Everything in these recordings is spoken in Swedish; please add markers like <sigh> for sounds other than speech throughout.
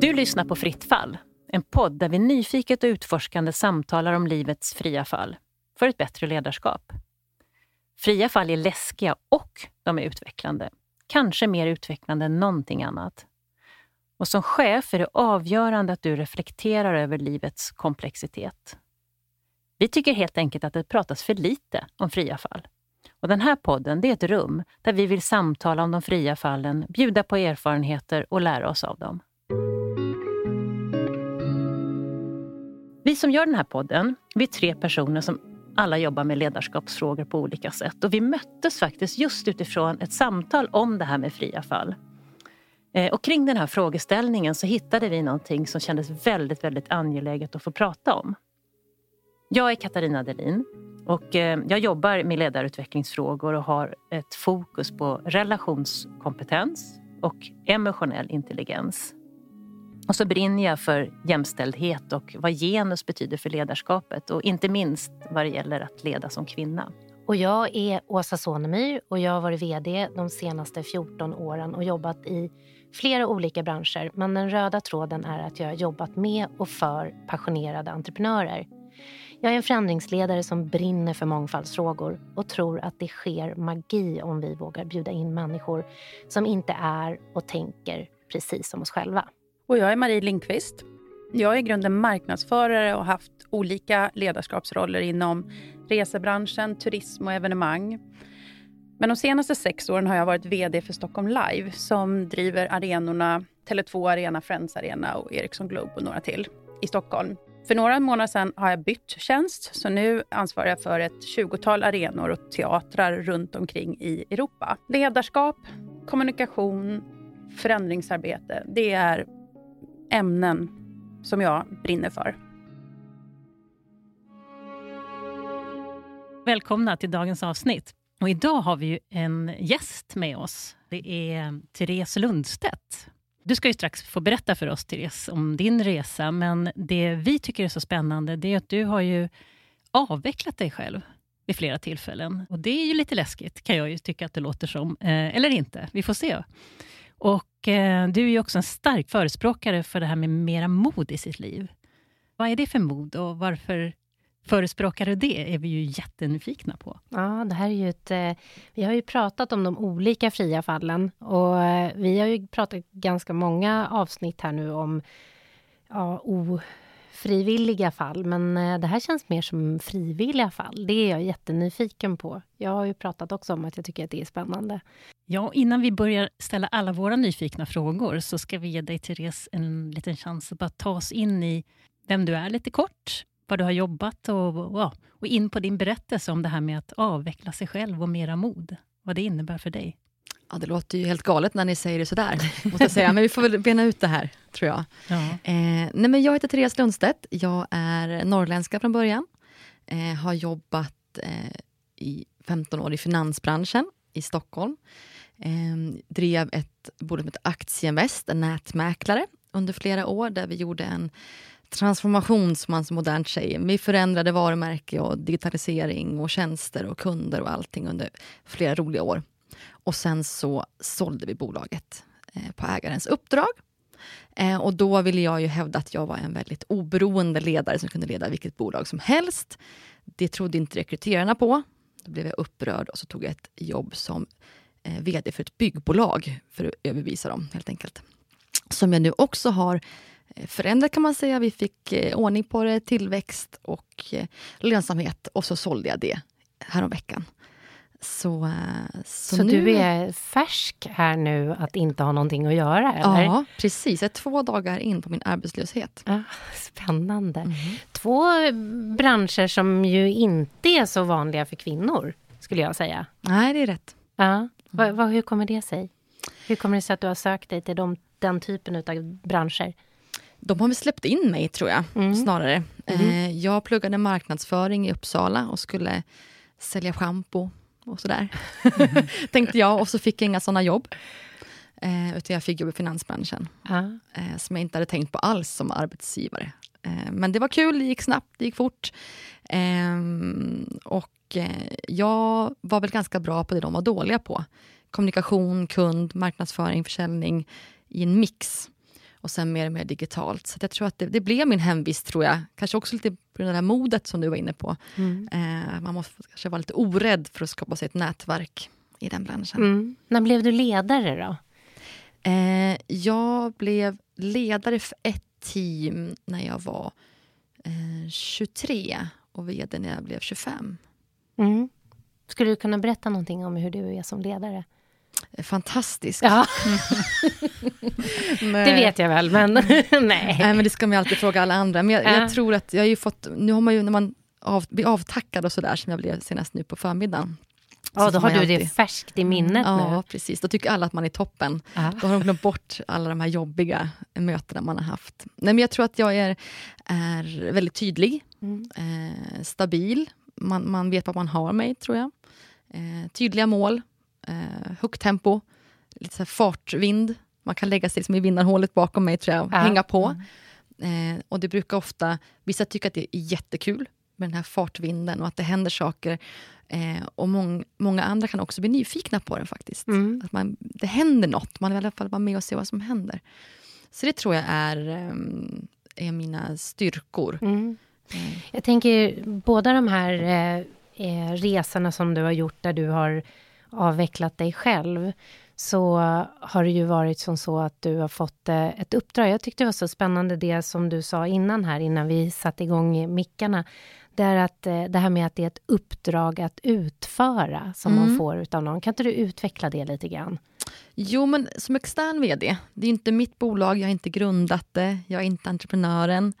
Du lyssnar på Fritt fall, en podd där vi nyfiket och utforskande samtalar om livets fria fall för ett bättre ledarskap. Fria fall är läskiga och de är utvecklande. Kanske mer utvecklande än någonting annat. Och som chef är det avgörande att du reflekterar över livets komplexitet. Vi tycker helt enkelt att det pratas för lite om fria fall. Och den här podden det är ett rum där vi vill samtala om de fria fallen, bjuda på erfarenheter och lära oss av dem. Vi som gör den här podden, vi är tre personer som alla jobbar med ledarskapsfrågor på olika sätt. Och vi möttes faktiskt just utifrån ett samtal om det här med fria fall. Eh, och kring den här frågeställningen så hittade vi någonting som kändes väldigt, väldigt angeläget att få prata om. Jag är Katarina Delin och eh, jag jobbar med ledarutvecklingsfrågor och har ett fokus på relationskompetens och emotionell intelligens. Och så brinner jag för jämställdhet och vad genus betyder för ledarskapet och inte minst vad det gäller att leda som kvinna. Och jag är Åsa Sonemyr och jag har varit VD de senaste 14 åren och jobbat i flera olika branscher. Men den röda tråden är att jag har jobbat med och för passionerade entreprenörer. Jag är en förändringsledare som brinner för mångfaldsfrågor och tror att det sker magi om vi vågar bjuda in människor som inte är och tänker precis som oss själva. Och jag är Marie Lindqvist. Jag är i grunden marknadsförare och har haft olika ledarskapsroller inom resebranschen, turism och evenemang. Men de senaste sex åren har jag varit VD för Stockholm Live som driver arenorna Tele2 Arena, Friends Arena och Ericsson Globe och några till i Stockholm. För några månader sedan har jag bytt tjänst, så nu ansvarar jag för ett 20-tal arenor och teatrar runt omkring i Europa. Ledarskap, kommunikation, förändringsarbete, det är ämnen som jag brinner för. Välkomna till dagens avsnitt. Och idag har vi en gäst med oss. Det är Therese Lundstedt. Du ska ju strax få berätta för oss, Therese, om din resa. Men det vi tycker är så spännande, det är att du har ju avvecklat dig själv vid flera tillfällen. Och det är ju lite läskigt, kan jag ju tycka att det låter som. Eh, eller inte, vi får se. Och eh, du är ju också en stark förespråkare för det här med mera mod i sitt liv. Vad är det för mod och varför förespråkar du det? är vi ju jättenyfikna på. Ja, det här är ju ett... Eh, vi har ju pratat om de olika fria fallen och eh, vi har ju pratat ganska många avsnitt här nu om ja, ofrivilliga fall, men eh, det här känns mer som frivilliga fall. Det är jag jättenyfiken på. Jag har ju pratat också om att jag tycker att det är spännande. Ja, innan vi börjar ställa alla våra nyfikna frågor så ska vi ge dig, Therese, en liten chans att bara ta oss in i vem du är lite kort, var du har jobbat och, och, och in på din berättelse om det här med att avveckla sig själv och mera mod. Vad det innebär för dig. Ja, det låter ju helt galet när ni säger det sådär, <laughs> måste jag säga. Men vi får väl bena ut det här, tror jag. Ja. Eh, nej, men jag heter Therese Lundstedt. Jag är norrländska från början. Eh, har jobbat eh, i 15 år i finansbranschen i Stockholm. Eh, drev ett bolag som heter Aktieinvest, en nätmäklare, under flera år, där vi gjorde en transformation, som man så modernt säger. Vi förändrade varumärke och digitalisering och tjänster och kunder och allting under flera roliga år. Och sen så sålde vi bolaget eh, på ägarens uppdrag. Eh, och då ville jag ju hävda att jag var en väldigt oberoende ledare som kunde leda vilket bolag som helst. Det trodde inte rekryterarna på. Då blev jag upprörd och så tog jag ett jobb som eh, VD för ett byggbolag för att överbevisa dem helt enkelt. Som jag nu också har förändrat kan man säga. Vi fick eh, ordning på det, tillväxt och eh, lönsamhet och så sålde jag det häromveckan. Så, så, så nu... du är färsk här nu att inte ha någonting att göra? Eller? Ja, precis. Jag är två dagar in på min arbetslöshet. Ah, <laughs> spännande. Mm. Två branscher som ju inte är så vanliga för kvinnor, skulle jag säga. Nej, det är rätt. Ja. Mm. hur kommer det sig? Hur kommer det sig att du har sökt dig till de, den typen av branscher? De har väl släppt in mig, tror jag, mm. snarare. Mm. Jag pluggade marknadsföring i Uppsala och skulle sälja schampo och sådär. Mm. <laughs> Tänkte jag, och så fick jag inga såna jobb. Eh, utan jag fick jobb i finansbranschen. Eh, som jag inte hade tänkt på alls som arbetsgivare. Eh, men det var kul, det gick snabbt, det gick fort. Eh, och jag var väl ganska bra på det de var dåliga på. Kommunikation, kund, marknadsföring, försäljning i en mix. Och sen mer och mer digitalt. Så jag tror att det, det, blev min hemvist, tror jag. Kanske också lite på grund av det här modet som du var inne på. Mm. Eh, man måste kanske vara lite orädd för att skapa sig ett nätverk i den branschen. Mm. När blev du ledare då? Eh, jag blev ledare för ett team när jag var eh, 23 och vd när jag blev 25. Mm. Skulle du kunna berätta någonting om hur du är som ledare? Fantastisk. Ja. <laughs> det vet jag väl, men <laughs> nej. nej. men det ska man alltid fråga alla andra. Men jag, ja. jag tror att jag har ju fått, nu har man ju när man av, blir avtackad och sådär som jag blev senast nu på förmiddagen. Ja, då har du alltid... det färskt i minnet ja, nu. Ja, precis. Då tycker alla att man är toppen. Ja. Då har de glömt bort alla de här jobbiga mötena man har haft. Nej, men jag tror att jag är, är väldigt tydlig, mm. eh, stabil. Man, man vet vad man har mig, tror jag. Eh, tydliga mål, eh, högt tempo, lite så fartvind. Man kan lägga sig liksom i vinnarhålet bakom mig, tror jag, och ja. hänga på. Mm. Eh, och det brukar ofta, vissa tycker att det är jättekul med den här fartvinden och att det händer saker. Eh, och mång, många andra kan också bli nyfikna på den faktiskt. Mm. Att man, det händer något, man vill i alla fall vara med och se vad som händer. Så det tror jag är, um, är mina styrkor. Mm. Mm. Jag tänker, båda de här eh, eh, resorna som du har gjort där du har avvecklat dig själv så har det ju varit som så att du har fått eh, ett uppdrag. Jag tyckte det var så spännande det som du sa innan här, innan vi satte igång mickarna. Det är att eh, det här med att det är ett uppdrag att utföra som mm. man får utav någon. Kan inte du utveckla det lite grann? Jo, men som extern VD, det är inte mitt bolag, jag har inte grundat det, jag är inte entreprenören.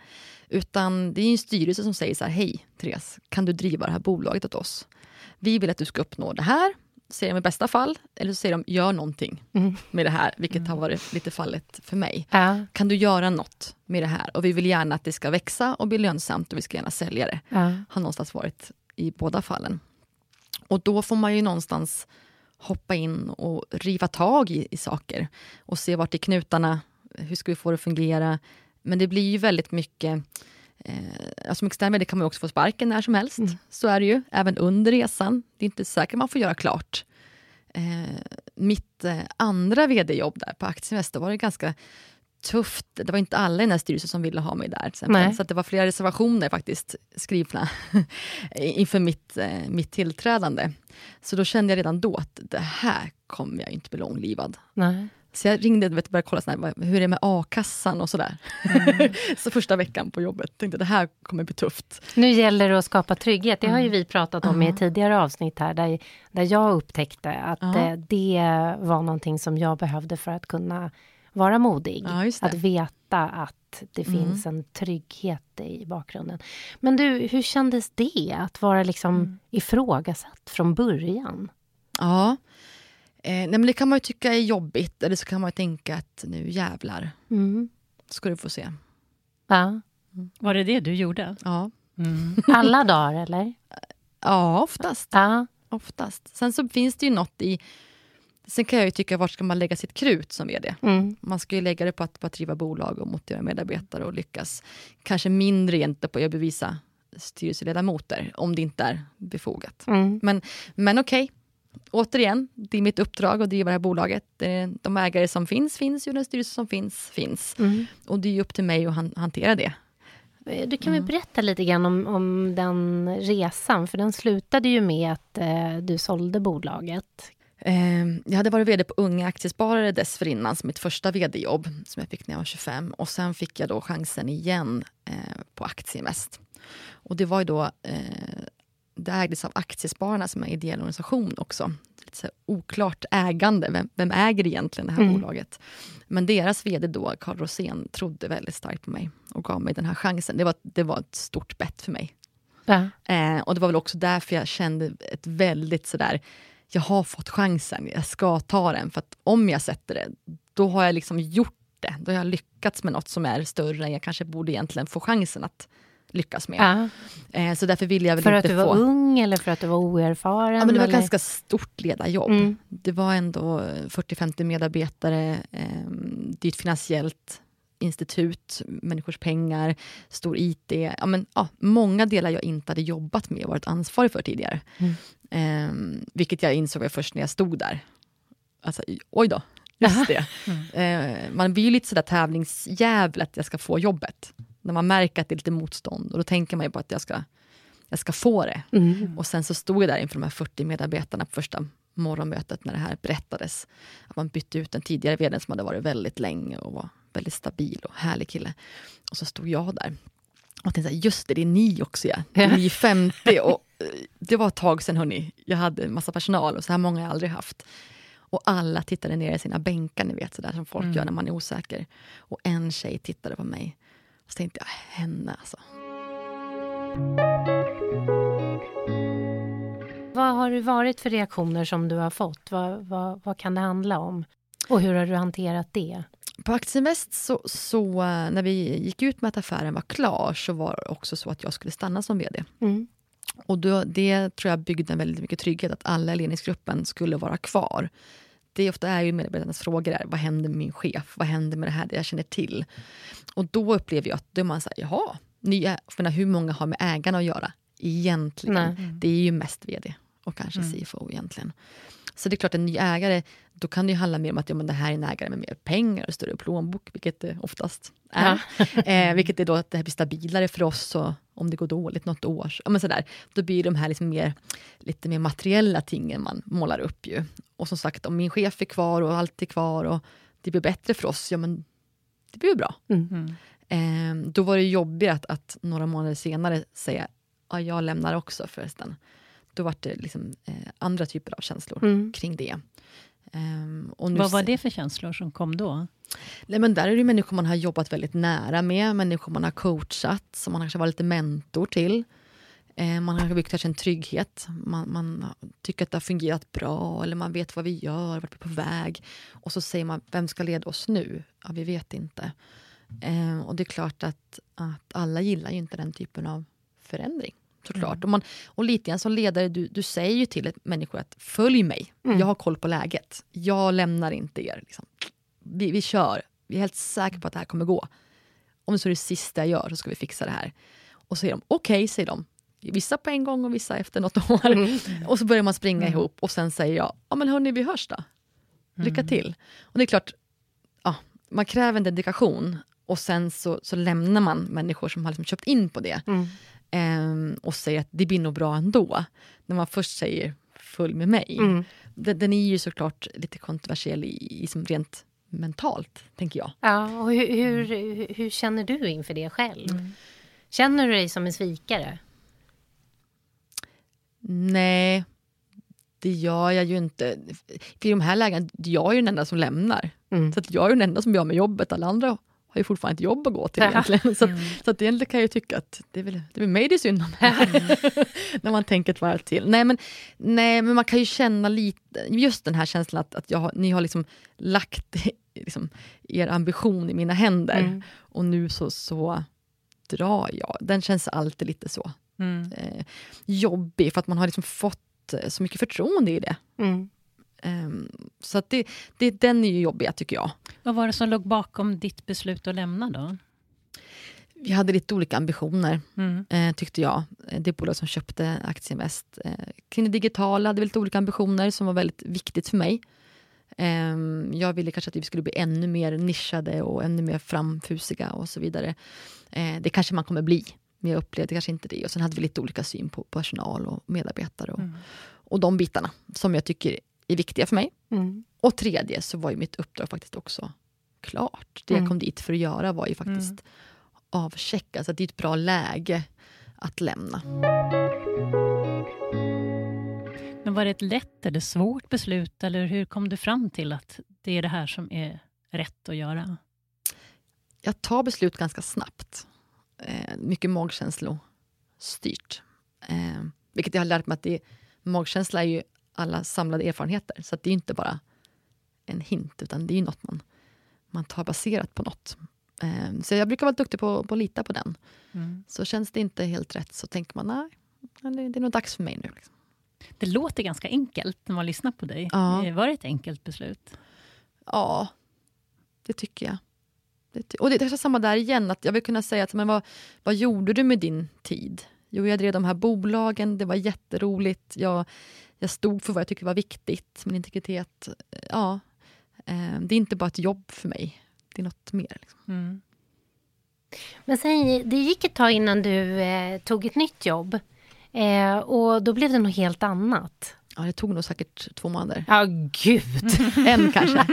Utan det är en styrelse som säger så här, hej Therese, kan du driva det här bolaget åt oss? Vi vill att du ska uppnå det här, säger de i bästa fall, eller så säger de gör någonting mm. med det här, vilket mm. har varit lite fallet för mig. Ja. Kan du göra något med det här? Och vi vill gärna att det ska växa och bli lönsamt och vi ska gärna sälja det. Ja. Har någonstans varit i båda fallen. Och då får man ju någonstans hoppa in och riva tag i, i saker och se vart är knutarna, hur ska vi få det att fungera? Men det blir ju väldigt mycket Eh, som extern vd kan man också få sparken när som helst. Mm. Så är det ju, även under resan. Det är inte säkert man får göra klart. Eh, mitt eh, andra vd-jobb där på Aktieinvest, var det ganska tufft. Det var inte alla i den här styrelsen som ville ha mig där. Så det var flera reservationer faktiskt skrivna <laughs> inför mitt, eh, mitt tillträdande. Så då kände jag redan då att det här kommer jag inte bli långlivad. Nej. Så jag ringde och började kolla sådär, hur är det med a-kassan och sådär. Mm. <laughs> så första veckan på jobbet tänkte det här kommer bli tufft. Nu gäller det att skapa trygghet. Det har ju mm. vi pratat om mm. i tidigare avsnitt här där, där jag upptäckte att mm. det var någonting som jag behövde för att kunna vara modig. Ja, att veta att det mm. finns en trygghet i bakgrunden. Men du, hur kändes det att vara liksom mm. ifrågasatt från början? Ja, Eh, nej men det kan man ju tycka är jobbigt, eller så kan man tänka att nu jävlar, mm. ska du få se. Mm. Var det det du gjorde? Ja. Mm. <laughs> Alla dagar, eller? Ja, oftast. Ja. oftast. Sen så finns det ju något i... Sen kan jag ju tycka, var ska man lägga sitt krut som VD? Mm. Man ska ju lägga det på att, på att driva bolag och motivera medarbetare och lyckas. Kanske mindre egentligen på att bevisa styrelseledamoter, om det inte är befogat. Mm. Men, men okej, okay återigen, det är mitt uppdrag att driva det här bolaget. De ägare som finns, finns ju. Den styrelse som finns, finns. Mm. Och det är upp till mig att han, hantera det. Eh, du kan väl mm. berätta lite grann om, om den resan, för den slutade ju med att eh, du sålde bolaget. Eh, jag hade varit vd på Unga Aktiesparare dessförinnan, som mitt första vd-jobb, som jag fick när jag var 25. Och sen fick jag då chansen igen eh, på Aktieinvest. Och det var ju då eh, det ägdes av Aktiespararna som är en ideell organisation också. Lite så oklart ägande, vem, vem, äger egentligen det här mm. bolaget? Men deras VD då, Carl Rosén, trodde väldigt starkt på mig och gav mig den här chansen. Det var, det var ett stort bett för mig. Ja. Eh, och det var väl också därför jag kände ett väldigt sådär, jag har fått chansen, jag ska ta den. För att om jag sätter det, då har jag liksom gjort det. Då har jag lyckats med något som är större än jag kanske borde egentligen få chansen att lyckas med. Eh, så därför ville jag väl för inte få... För att du var ung eller för att du var oerfaren? Ja, men det var ett ganska stort ledarjobb. Mm. Det var ändå 40-50 medarbetare. Eh, det är ett finansiellt institut, människors pengar, stor IT. Ja, men, ja, många delar jag inte hade jobbat med och varit ansvarig för tidigare. Mm. Eh, vilket jag insåg först när jag stod där. Alltså, oj då, just det. Mm. Eh, man blir ju lite sådär tävlingsjävel att jag ska få jobbet. När man märker att det är lite motstånd och då tänker man ju på att jag ska, jag ska få det. Mm. Och sen så stod jag där inför de här 40 medarbetarna på första morgonmötet när det här berättades. Att man bytte ut den tidigare vdn som hade varit väldigt länge och var väldigt stabil och härlig kille. Och så stod jag där och tänkte, just det, det är ni också ja. Ni är 50 och eh, det var ett tag sedan hörni. Jag hade massa personal och så här många har jag aldrig haft. Och alla tittade ner i sina bänkar, ni vet sådär som folk mm. gör när man är osäker. Och en tjej tittade på mig. Så tänkte jag, henne alltså. Vad har det varit för reaktioner som du har fått? Vad, vad, vad kan det handla om? Och hur har du hanterat det? På Aktieinvest så, så, när vi gick ut med att affären var klar så var det också så att jag skulle stanna som VD. Mm. Och då, det tror jag byggde väldigt mycket trygghet att alla i ledningsgruppen skulle vara kvar. Det ofta är ju medarbetarnas frågor är, vad händer med min chef? Vad händer med det här det jag känner till? Och då upplever jag att då är man säger jaha, nya, för hur många har med ägarna att göra? Egentligen. Mm. Det är ju mest VD och kanske mm. CFO egentligen. Så det är klart, en ny ägare, då kan det ju handla mer om att ja, men det här är en ägare med mer pengar och större plånbok, vilket det oftast är. Ja. <laughs> eh, vilket är då att det här blir stabilare för oss och om det går dåligt något år. Ja, men sådär, då blir de här liksom mer, lite mer materiella tingen man målar upp. Ju. Och som sagt, om min chef är kvar och allt är kvar och det blir bättre för oss, ja men det blir bra. Mm. Eh, då var det jobbigt att, att, några månader senare säga, ja jag lämnar också förresten då var det liksom, eh, andra typer av känslor mm. kring det. Um, Vad var det för känslor som kom då? Nej, men där är det människor man har jobbat väldigt nära med, människor man har coachat, som man kanske var lite mentor till. Eh, man har byggt kanske en trygghet, man, man, tycker att det har fungerat bra, eller man vet vad vi gör, vart vi är på väg. Och så säger man, vem ska leda oss nu? Ja, vi vet inte. Eh, och det är klart att, att alla gillar ju inte den typen av förändring såklart. Mm. Och, man, och lite grann som ledare, du, du säger ju till människor att följ mig, mm. jag har koll på läget. Jag lämnar inte er. Liksom. Vi, vi kör, vi är helt säkra på att det här kommer gå. Om så är det sista jag gör så ska vi fixa det här. Och så säger de okej, okay, säger de. Vissa på en gång och vissa efter något <laughs> år. Mm. Och så börjar man springa mm. ihop och sen säger jag, ja men hörni vi hörs då. Lycka mm. till. Och det är klart, ja, man kräver en dedikation och sen så, så lämnar man människor som har liksom köpt in på det. Mm eh, och säger att det blir nog bra ändå. När man först säger följ med mig. Mm. Den, den, är ju såklart lite kontroversiell i, i som rent mentalt, tänker jag. Ja, och hur, hur, hur känner du inför det själv? Mm. Känner du dig som en svikare? Nej, det gör jag ju inte. För i de här lägena, jag är ju den enda som lämnar. Mm. Så att jag är den enda som blir av med jobbet. Alla andra har ju fortfarande ett jobb att gå till egentligen. Så, mm. så att egentligen kan jag ju tycka att det är väl, det är väl mig det är synd om. <laughs> När man tänker ett varv till. Nej men, nej men man kan ju känna lite, just den här känslan att, att jag, ni har liksom lagt <laughs> liksom, er ambition i mina händer. Mm. Och nu så, så drar jag. Den känns alltid lite så. Mm. Eh, jobbig för att man har liksom fått så mycket förtroende i det. Mm. Um, så det, det, den är ju jobbig, tycker jag. Vad var det som låg bakom ditt beslut att lämna då? Vi hade lite olika ambitioner, mm. eh, tyckte jag. Det bolag som köpte Aktieinvest. Eh, kring det digitala hade vi lite olika ambitioner som var väldigt viktigt för mig. Eh, jag ville kanske att vi skulle bli ännu mer nischade och ännu mer framfusiga och så vidare. Eh, det kanske man kommer bli, men jag upplevde kanske inte det. Och Sen hade vi lite olika syn på personal och medarbetare och, mm. och de bitarna som jag tycker är viktiga för mig. Mm. Och tredje så var ju mitt uppdrag faktiskt också klart. Det mm. jag kom dit för att göra var ju faktiskt mm. avchecka, så det är ett bra läge att lämna. Men var det ett lätt eller svårt beslut eller hur kom du fram till att det är det här som är rätt att göra? Jag tar beslut ganska snabbt. Eh, mycket magkänslostyrt. Eh, vilket jag har lärt mig att det, magkänsla är ju alla samlade erfarenheter. Så det är inte bara en hint, utan det är något man, man tar baserat på något. Eh, så jag brukar vara duktig på, på att lita på den. Mm. Så känns det inte helt rätt så tänker man nej, det är nog dags för mig nu. Liksom. Det låter ganska enkelt när man lyssnar på dig. Ja. Var det ett enkelt beslut? Ja, det tycker jag. Det, och det är samma där igen, att jag vill kunna säga att men vad, vad gjorde du med din tid? Jo, jag drev de här bolagen, det var jätteroligt. Jag, jag stod för vad jag tyckte var viktigt, min integritet. Ja, eh, det är inte bara ett jobb för mig, det är något mer. Liksom. Mm. Men sen, det gick ett tag innan du eh, tog ett nytt jobb. Eh, och då blev det något helt annat. Ja, det tog nog säkert två månader. Ja, gud! <laughs> en kanske. <laughs>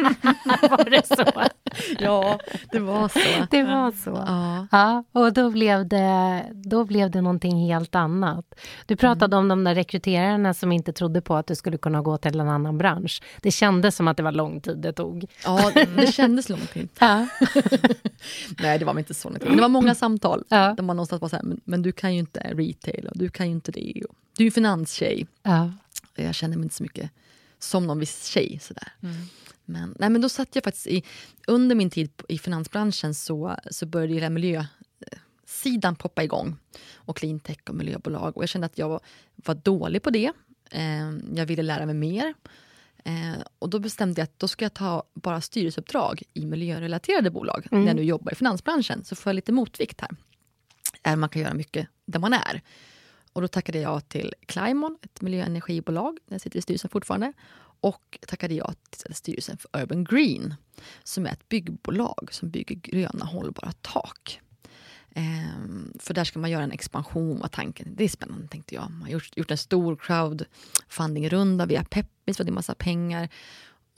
var det så? <laughs> ja, det var så. Det var så. Ja. ja. och då blev, det, då blev det någonting helt annat. Du pratade mm. om de där rekryterarna som inte trodde på att du skulle kunna gå till en annan bransch. Det kändes som att det var lång tid det tog. Ja, det kändes lång tid. Ja. Nej, det var inte så lång tid. Det var många samtal ja. där man någonstans var så här, men, men, du kan ju inte retail och du kan ju inte det. Du är ju finanstjej. Ja. Jag känner mig inte så mycket som någon viss tjej. Sådär. Mm. Men, nej, men då satt jag faktiskt i, under min tid i finansbranschen så, så började hela miljösidan poppa igång. Och cleantech och miljöbolag. Och jag kände att jag var, var dålig på det. Eh, jag ville lära mig mer. Eh, och då bestämde jag att då ska jag ta bara styrelseuppdrag i miljörelaterade bolag mm. när jag nu jobbar i finansbranschen. Så får jag lite motvikt här. Eh, man kan göra mycket där man är. Och då tackade jag till Climon, ett miljöenergibolag, där jag sitter i styrelsen fortfarande. Och tackade jag till styrelsen för Urban Green, som är ett byggbolag som bygger gröna hållbara tak. Ehm, för där ska man göra en expansion var tanken. Det är spännande tänkte jag. Man har gjort, gjort en stor crowdfunding-runda via Peppis för det är massa pengar.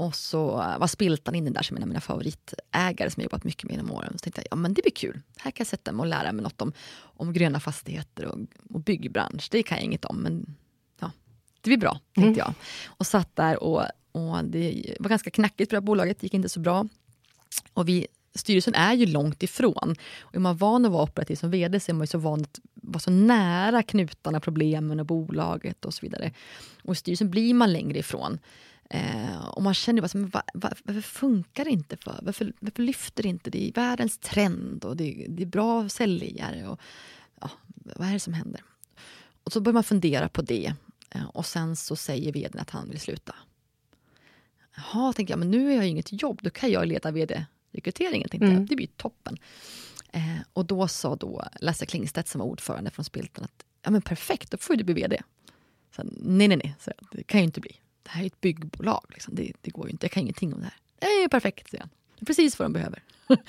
Och så var Spiltan inne där som en av mina favoritägare som jag jobbat mycket med genom åren. Så tänkte jag, ja men det blir kul. Här kan jag sätta mig och lära mig något om, om gröna fastigheter och, och byggbransch. Det kan jag inget om, men ja, det blir bra, tänkte mm. jag. Och satt där och, och det var ganska knackigt på det här bolaget, det gick inte så bra. Och vi, styrelsen är ju långt ifrån. Och är man van att vara operativ som VD så är man ju så van att vara så nära knutarna, problemen och bolaget och så vidare. Och i styrelsen blir man längre ifrån. Eh, och man känner bara, så, var, var, varför funkar det inte? För? Varför, varför lyfter det inte? Det är världens trend och det, det är bra säljare. Och, ja, vad är det som händer? Och så börjar man fundera på det. Eh, och sen så säger vdn att han vill sluta. Jaha, tänker jag, men nu har jag inget jobb. Då kan jag leda vd-rekryteringen. Mm. Jag. Det blir toppen. Eh, och då sa då Lasse Klingstedt som var ordförande från Spiltan att ja, men perfekt, då får du bli vd. Så, nej, nej, nej, så, det kan ju inte bli det här är ett byggbolag. Liksom. Det, det, går ju inte, jag kan ingenting om det här. Det är perfekt, säger han. Det är precis vad de behöver.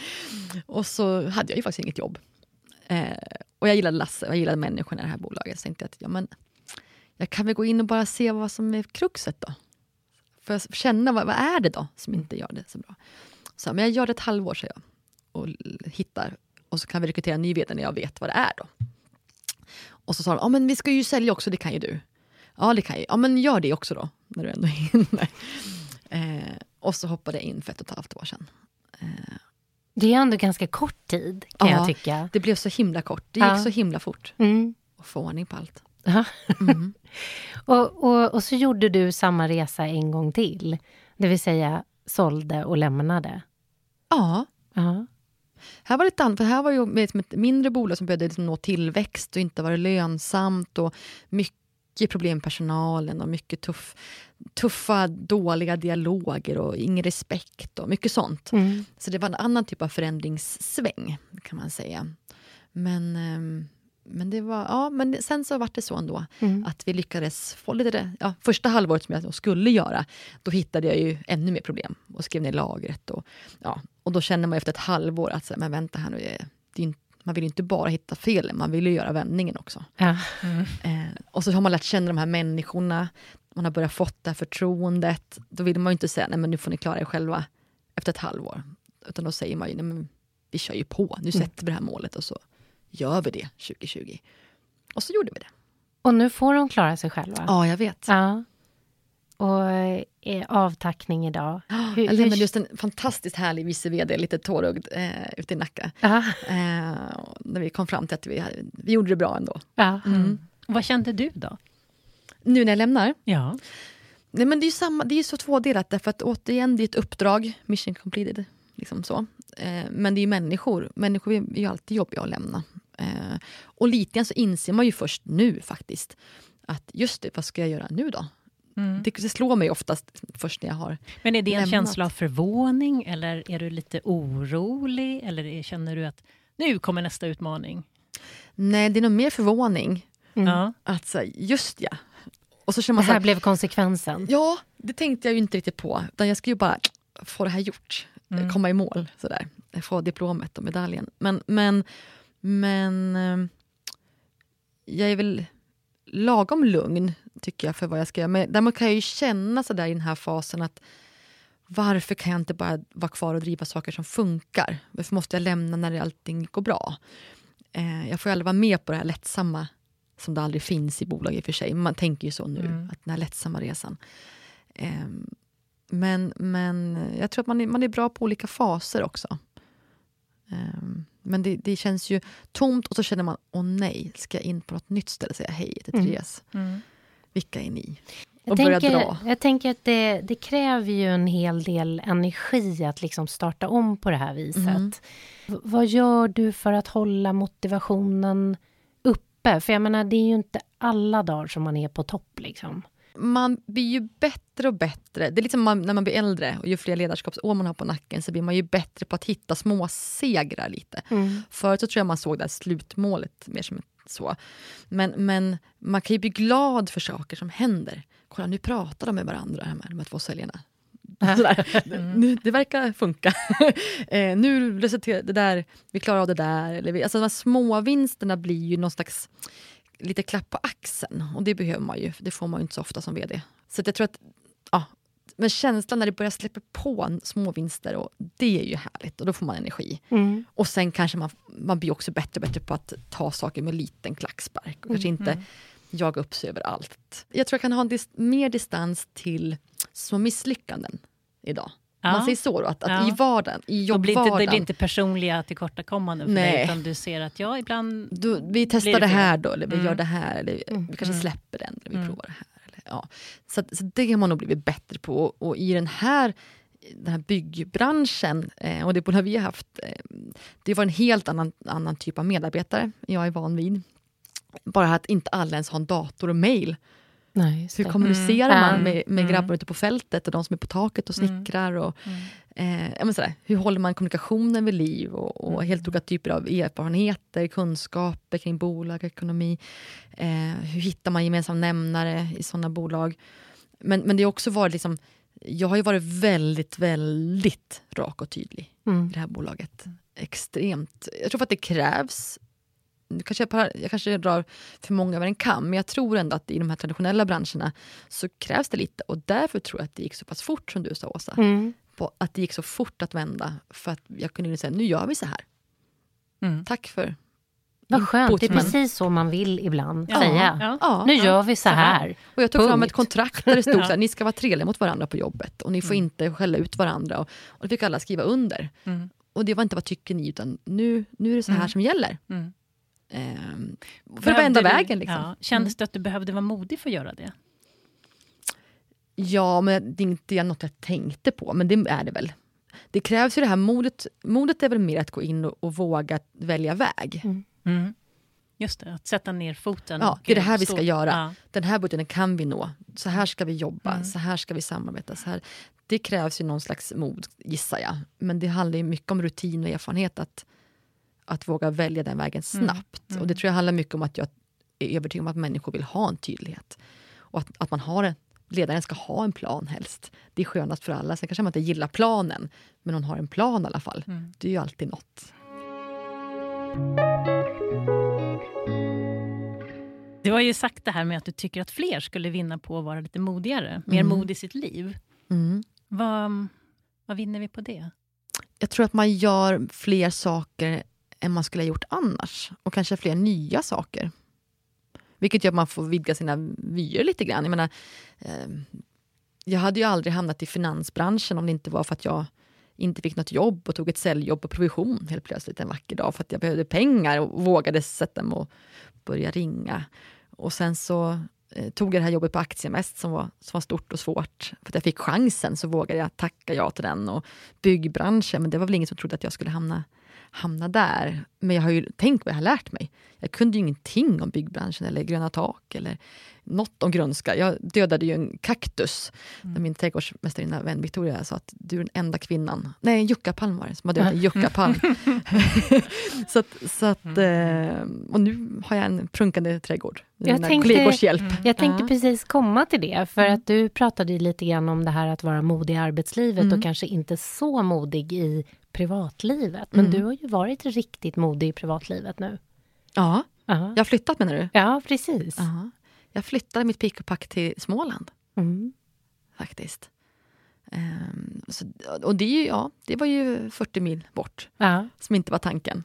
<laughs> och så hade jag ju faktiskt inget jobb. Eh, och jag gillade Lasse, jag gillade människorna i det här bolaget. Så tänkte jag att ja, men, jag kan väl gå in och bara se vad som är kruxet då. För att känna vad, vad är det då som inte gör det så bra. Så, men jag gör det ett halvår, säger jag. Och hittar. Och så kan vi rekrytera en ny vd när jag vet vad det är då. Och så sa de, ja men vi ska ju sälja också, det kan ju du. Ja, det kan jag. Ja, men gör det också då, när du ändå <laughs> är inne. Eh, och så hoppade jag in för ett och ett halvt år sedan. Eh. Det är ändå ganska kort tid, kan ja, jag tycka. det blev så himla kort. Det gick ja. så himla fort. Mm. Och få ordning på allt. Mm. <laughs> och, och, och så gjorde du samma resa en gång till. Det vill säga sålde och lämnade. Ja. ja. Här var det annat, för här var ju ett mindre bolag som började liksom nå tillväxt och inte var lönsamt och mycket mycket problem med personalen och mycket tuff, tuffa, dåliga dialoger och ingen respekt och mycket sånt. Mm. Så det var en annan typ av förändringssväng kan man säga. Men, ehm, men, det var, ja, men sen så var det så ändå mm. att vi lyckades få lite, ja, första halvåret som jag skulle göra, då hittade jag ju ännu mer problem och skrev ner lagret. Och, ja, och då känner man efter ett halvår att, men vänta här nu, det är inte man vill inte bara hitta felen, man vill ju göra vändningen också. Ja. Mm. Eh, och så har man lärt känna de här människorna, man har börjat fått det här förtroendet. Då vill man ju inte säga, nej men nu får ni klara er själva efter ett halvår. Utan då säger man ju, nej men vi kör ju på, nu mm. sätter vi det här målet och så gör vi det 2020. Och så gjorde vi det. Och nu får de klara sig själva? Ja, jag vet. Ja och är avtackning idag. <gasps> Hur, jag lämnade just en fantastiskt härlig vice vd, lite tårögd, eh, ute i Nacka. Eh, när vi kom fram till att vi, vi gjorde det bra ändå. Mm. Vad kände du då? Nu när jag lämnar? Ja. Nej, men det är ju samma, det är så tvådelat, därför att återigen, det är ett uppdrag, mission completed. Liksom så. Eh, men det är människor. Människor är ju alltid jobbiga att lämna. Eh, och lite grann så inser man ju först nu faktiskt att just det, vad ska jag göra nu då? Mm. Det, det slår mig oftast först när jag har Men är det en lämnat. känsla av förvåning eller är du lite orolig? Eller känner du att nu kommer nästa utmaning? Nej, det är nog mer förvåning. Mm. Att så, just ja. Och så känner man det här så här, blev konsekvensen. Ja, det tänkte jag ju inte riktigt på. Utan jag ska ju bara få det här gjort. Mm. Komma i mål. Sådär. Få diplomet och medaljen. Men, men, men eh, jag är väl lagom lugn, tycker jag, för vad jag ska göra. Men däremot kan jag ju känna så där i den här fasen att varför kan jag inte bara vara kvar och driva saker som funkar? Varför måste jag lämna när allting går bra? Eh, jag får aldrig vara med på det här lättsamma som det aldrig finns i bolag i och för sig. Man tänker ju så nu, mm. att den här lättsamma resan. Eh, men, men jag tror att man är, man är bra på olika faser också. Eh, men det, det, känns ju tomt och så känner man, åh nej, ska jag in på något nytt ställe och säga hej till mm. Therese? Mm. Vilka är ni? Och jag börja tänker, dra. Jag tänker att det, det, kräver ju en hel del energi att liksom starta om på det här viset. Mm. Vad gör du för att hålla motivationen uppe? För jag menar, det är ju inte alla dagar som man är på topp. Liksom man blir ju bättre och bättre. Det är liksom man, när man blir äldre och ju fler ledarskapsår man har på nacken så blir man ju bättre på att hitta små segrar lite. Mm. Förut så tror jag man såg det slutmålet mer som så. Men, men man kan ju bli glad för saker som händer. Kolla, nu pratar de med varandra, de här, de här två säljarna. <laughs> Mm. Det verkar funka. <laughs> eh, nu resulterar det där, vi klarar av det där. Eller vi, alltså de här små vinsterna blir ju någon slags lite klapp på axeln. Och det behöver man ju, det får man ju inte så ofta som VD. Så jag tror att, ja, men känslan när det börjar släppa på små vinster, och det är ju härligt och då får man energi. Mm. Och sen kanske man, man blir också bättre och bättre på att ta saker med liten klackspark och kanske inte mm. jaga upp sig över allt. Jag tror jag kan ha en dis mer distans till små misslyckanden idag. Ja. Man säger så då, att, att ja. i vardagen, i jobbvardagen. Det blir inte personliga tillkortakommanden för Nej. dig, utan du ser att ja, ibland... Du, vi testar det, här då, eller vi mm. gör det här, eller mm. vi kanske mm. släpper den, eller vi mm. provar det här. Ja. så, så det har man nog blivit bättre på. Och, och i den här den här byggbranschen eh, och det bolag vi har haft, eh, det var en helt annan, annan typ av medarbetare jag är van vid. Bara att inte alla ens har en dator och mail Nej, Hur kommunicerar mm. man med, med mm. grabbar ute på fältet och de som är på taket och mm. snickrar? Och, mm. eh, sådär, hur håller man kommunikationen vid liv? Och, och mm. helt olika typer av erfarenheter, kunskaper kring bolag, ekonomi. Eh, hur hittar man gemensamma nämnare i sådana bolag? Men, men det har också varit liksom, jag har ju varit väldigt, väldigt rak och tydlig mm. i det här bolaget. Extremt. Jag tror att det krävs kanske jag, jag kanske drar för många över en kam, men jag tror ändå att i de här traditionella branscherna så krävs det lite. Och därför tror jag att det gick så pass fort som du sa Åsa. Mm. På att det gick så fort att vända. För att jag kunde säga, nu gör vi så här. Mm. Tack för vad skönt, det är precis så man vill ibland ja, säga. Ja, ja, nu gör vi så här. Och jag tog Punkt. fram ett kontrakt där det stod att <laughs> ni ska vara trevliga mot varandra på jobbet och ni får mm. inte skälla ut varandra. Och, och det fick alla skriva under. Mm. Och det var inte vad tycker ni, utan nu, nu är det så här mm. som gäller. Ehm, för att vända vägen. Liksom. Ja, kändes mm. det att du behövde vara modig för att göra det? Ja, men det är inte något jag tänkte på, men det är det väl. Det krävs ju det här modet. Modet är väl mer att gå in och, och våga välja väg. Mm. Mm. Just det, att sätta ner foten. Ja, det är det här vi ska göra. Ja. Den här budgeten kan vi nå. Så här ska vi jobba, mm. så här ska vi samarbeta. Så här. Det krävs ju någon slags mod, gissar jag. Men det handlar ju mycket om rutin och erfarenhet. Att att våga välja den vägen mm. snabbt. Mm. Mm. Och det tror jag handlar mycket om att jag är övertygad om att människor vill ha en tydlighet. Och att, att man har en, ledaren ska ha en plan helst. Det är skönast för alla. Sen kanske man inte gillar planen, men hon har en plan i alla fall. Mm. Det är ju alltid något. Du har ju sagt det här med att du tycker att fler skulle vinna på att vara lite modigare. Mer mm. mod i sitt liv. Mm. Vad, vad vinner vi på det? Jag tror att man gör fler saker än man skulle ha gjort annars. Och kanske fler nya saker. Vilket gör att man får vidga sina vyer lite grann. Jag, menar, eh, jag hade ju aldrig hamnat i finansbranschen om det inte var för att jag inte fick något jobb och tog ett säljjobb på provision helt plötsligt en vacker dag för att jag behövde pengar och vågade sätta mig och börja ringa. Och sen så eh, tog jag det här jobbet på Aktiemest som var, som var stort och svårt. För att jag fick chansen så vågade jag tacka ja till den. Och byggbranschen, men det var väl ingen som trodde att jag skulle hamna, hamna där. Men jag har ju tänkt vad jag har lärt mig. Jag kunde ju ingenting om byggbranschen eller gröna tak eller något om grönska. Jag dödade ju en kaktus mm. min trädgårdsmästarinna vän Victoria sa att du är den enda kvinnan, nej en juckapalm var det, som har dödat en juckapalm. <laughs> så att, så att, mm. eh, och nu har jag en prunkande trädgård med jag mina tänkte, kollegors hjälp. Mm. Jag tänkte ja. precis komma till det, för mm. att du pratade lite grann om det här att vara modig i arbetslivet mm. och kanske inte så modig i privatlivet. Men mm. du har ju varit riktigt modig i privatlivet nu. Ja, uh -huh. jag har flyttat menar du? Ja, precis. Uh -huh. Jag flyttade mitt pick och pack till Småland. Mm. Faktiskt. Um, så, och det, ja, det var ju 40 mil bort, ja. som inte var tanken.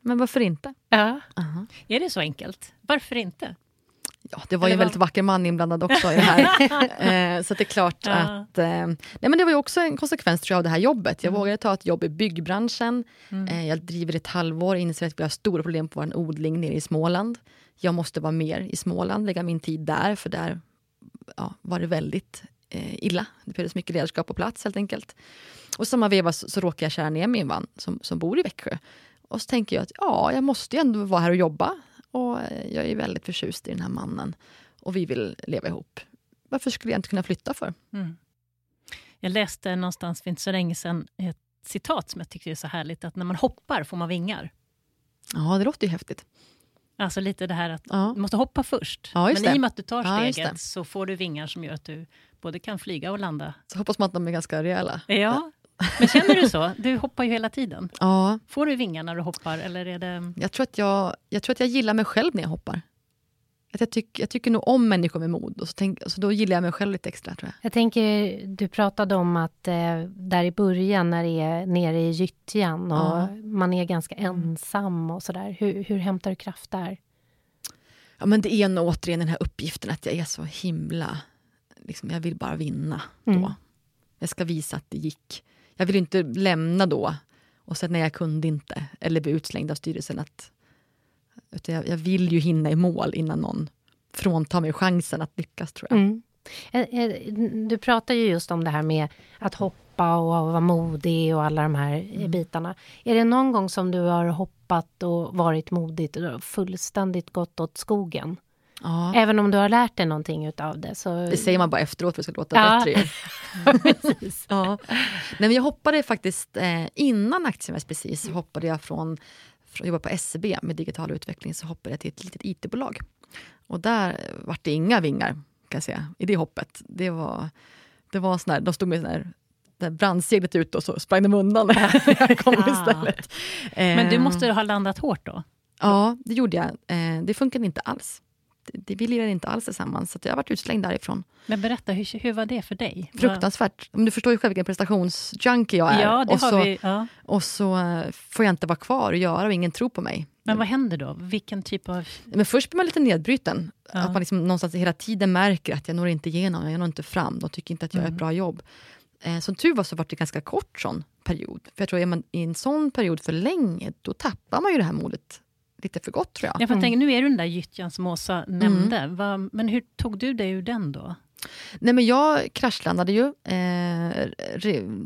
Men varför inte? Ja. Uh -huh. Är det så enkelt? Varför inte? Ja, det var ju en väldigt vacker man inblandad också i det här. <laughs> eh, så det är klart ja. att... Eh, nej men det var ju också en konsekvens tror jag, av det här jobbet. Jag mm. vågade ta ett jobb i byggbranschen. Mm. Eh, jag driver ett halvår, inser att vi har stora problem på vår odling nere i Småland. Jag måste vara mer i Småland, lägga min tid där, för där ja, var det väldigt eh, illa. Det behövdes mycket ledarskap på plats helt enkelt. Och samma veva så, så råkade jag köra ner min man som, som bor i Växjö. Och så tänker jag att ja, jag måste ju ändå vara här och jobba. Och jag är väldigt förtjust i den här mannen. Och vi vill leva ihop. Varför skulle jag inte kunna flytta för? Mm. Jag läste någonstans för inte så länge sedan ett citat som jag tyckte är så härligt, att när man hoppar får man vingar. Ja, det låter ju häftigt. Alltså lite det här att ja. du måste hoppa först. Ja, Men det. i och med att du tar steget ja, så får du vingar som gör att du både kan flyga och landa. Så hoppas man att de är ganska rejäla. Ja. Men känner du så? Du hoppar ju hela tiden. Ja. Får du vingar när du hoppar? Eller är det... jag, tror att jag, jag tror att jag gillar mig själv när jag hoppar. Att jag, tyck, jag tycker nog om människor med mod, och så, tänk, så då gillar jag mig själv lite extra. tror Jag Jag tänker, du pratade om att eh, där i början när det är nere i gyttjan och ja. man är ganska ensam och sådär. Hur, hur hämtar du kraft där? Ja, men det är nog återigen den här uppgiften att jag är så himla... Liksom, jag vill bara vinna då. Mm. Jag ska visa att det gick. Jag vill inte lämna då och sen när jag kunde inte, eller bli utslängd av styrelsen. Att, utan jag, jag vill ju hinna i mål innan någon fråntar mig chansen att lyckas, tror jag. Mm. Eh, eh, du pratar ju just om det här med att hoppa och vara modig och alla de här mm. bitarna. Är det någon gång som du har hoppat och varit modig och fullständigt gått åt skogen? Ja. Även om du har lärt dig någonting utav det. Så... Det säger man bara efteråt för att det ska låta ja. bättre. <laughs> precis. Ja. Nej, men jag hoppade faktiskt, eh, innan Aktieinvest precis, hoppade jag från, från jobba på SCB e med digital utveckling, så hoppade jag till ett litet IT-bolag. Och där var det inga vingar, kan jag säga, i det hoppet. Det var, det var sån här, de stod med sån här brandseglet ut och så sprang de undan när jag kom <laughs> ja. istället. Men du måste ha landat hårt då? Ja, det gjorde jag. Eh, det funkade inte alls det, vi lirade inte alls tillsammans, så jag har varit utslängd därifrån. Men berätta, hur, hur var det för dig? Fruktansvärt. Du förstår ju själv vilken prestationsjunkie jag är. Ja, och, så, vi, ja. och så eh, får jag inte vara kvar och göra och ingen tror på mig. Men vad händer då? Vilken typ av... Men först blir man lite nedbruten. Ja. Att man liksom någonstans hela tiden märker att jag når inte igenom, jag når inte fram. De tycker inte att jag mm. gör ett bra jobb. Eh, som tur var så var det ganska kort sån period. För jag tror är man i en sån period för länge, då tappar man ju det här modet lite för gott tror jag. jag mm. tänka, nu är du den där gyttjan som Åsa nämnde. Mm. Va, men hur tog du dig ur den då? Nej, men jag kraschlandade ju. Eh,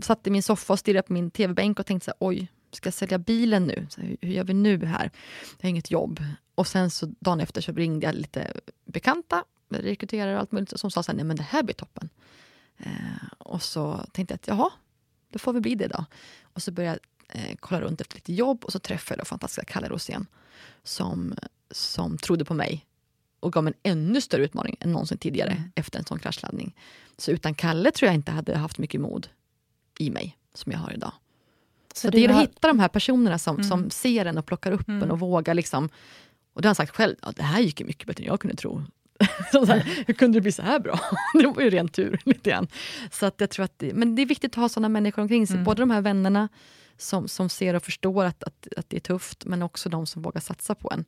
satt i min soffa och stirrade på min tv-bänk och tänkte så här, oj, ska jag sälja bilen nu? Så hur, hur, gör vi nu här? Jag har inget jobb. Och sen så dagen efter så ringde jag lite bekanta, rekryterare och allt möjligt, som sa så här, nej men det här blir toppen. Eh, och så tänkte jag att jaha, då får vi bli det då. Och så började jag eh, kolla runt efter lite jobb och så träffade jag fantastiska Kalle Rosén som, som trodde på mig och gav mig en ännu större utmaning än någonsin tidigare mm. efter en sån kraschlandning. Så utan Kalle tror jag inte hade haft mycket mod i mig som jag har idag. Så, så det är har... att hitta de här personerna som, mm. som ser en och plockar upp mm. en och vågar liksom... Och det har han sagt själv, ja, det här gick ju mycket bättre än jag kunde tro. <laughs> så här, hur kunde det bli så här bra? <laughs> det var ju ren tur. <laughs> lite grann. Så att jag tror att det, men det är viktigt att ha såna människor omkring sig. Mm. Både de här vännerna som, som ser och förstår att, att, att det är tufft, men också de som vågar satsa på en.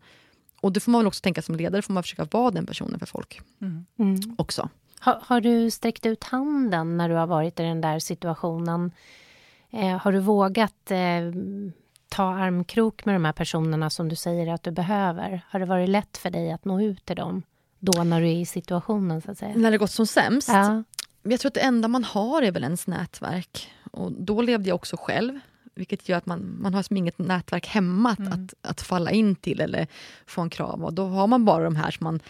Och det får man väl också tänka som ledare, får man försöka vara den personen för folk. Mm. Mm. Också. Har, har, du sträckt ut handen när du har varit i den där situationen? Eh, har du vågat eh, ta armkrok med de här personerna som du säger att du behöver? Har det varit lätt för dig att nå ut till dem då när du är i situationen så att säga? När det gått som sämst? Ja. Jag tror att det enda man har är väl ens nätverk. Och då levde jag också själv. Vilket gör att man, man har som inget nätverk hemma att, mm. att, att, falla in till eller få en krav. Och då har man bara de här som man...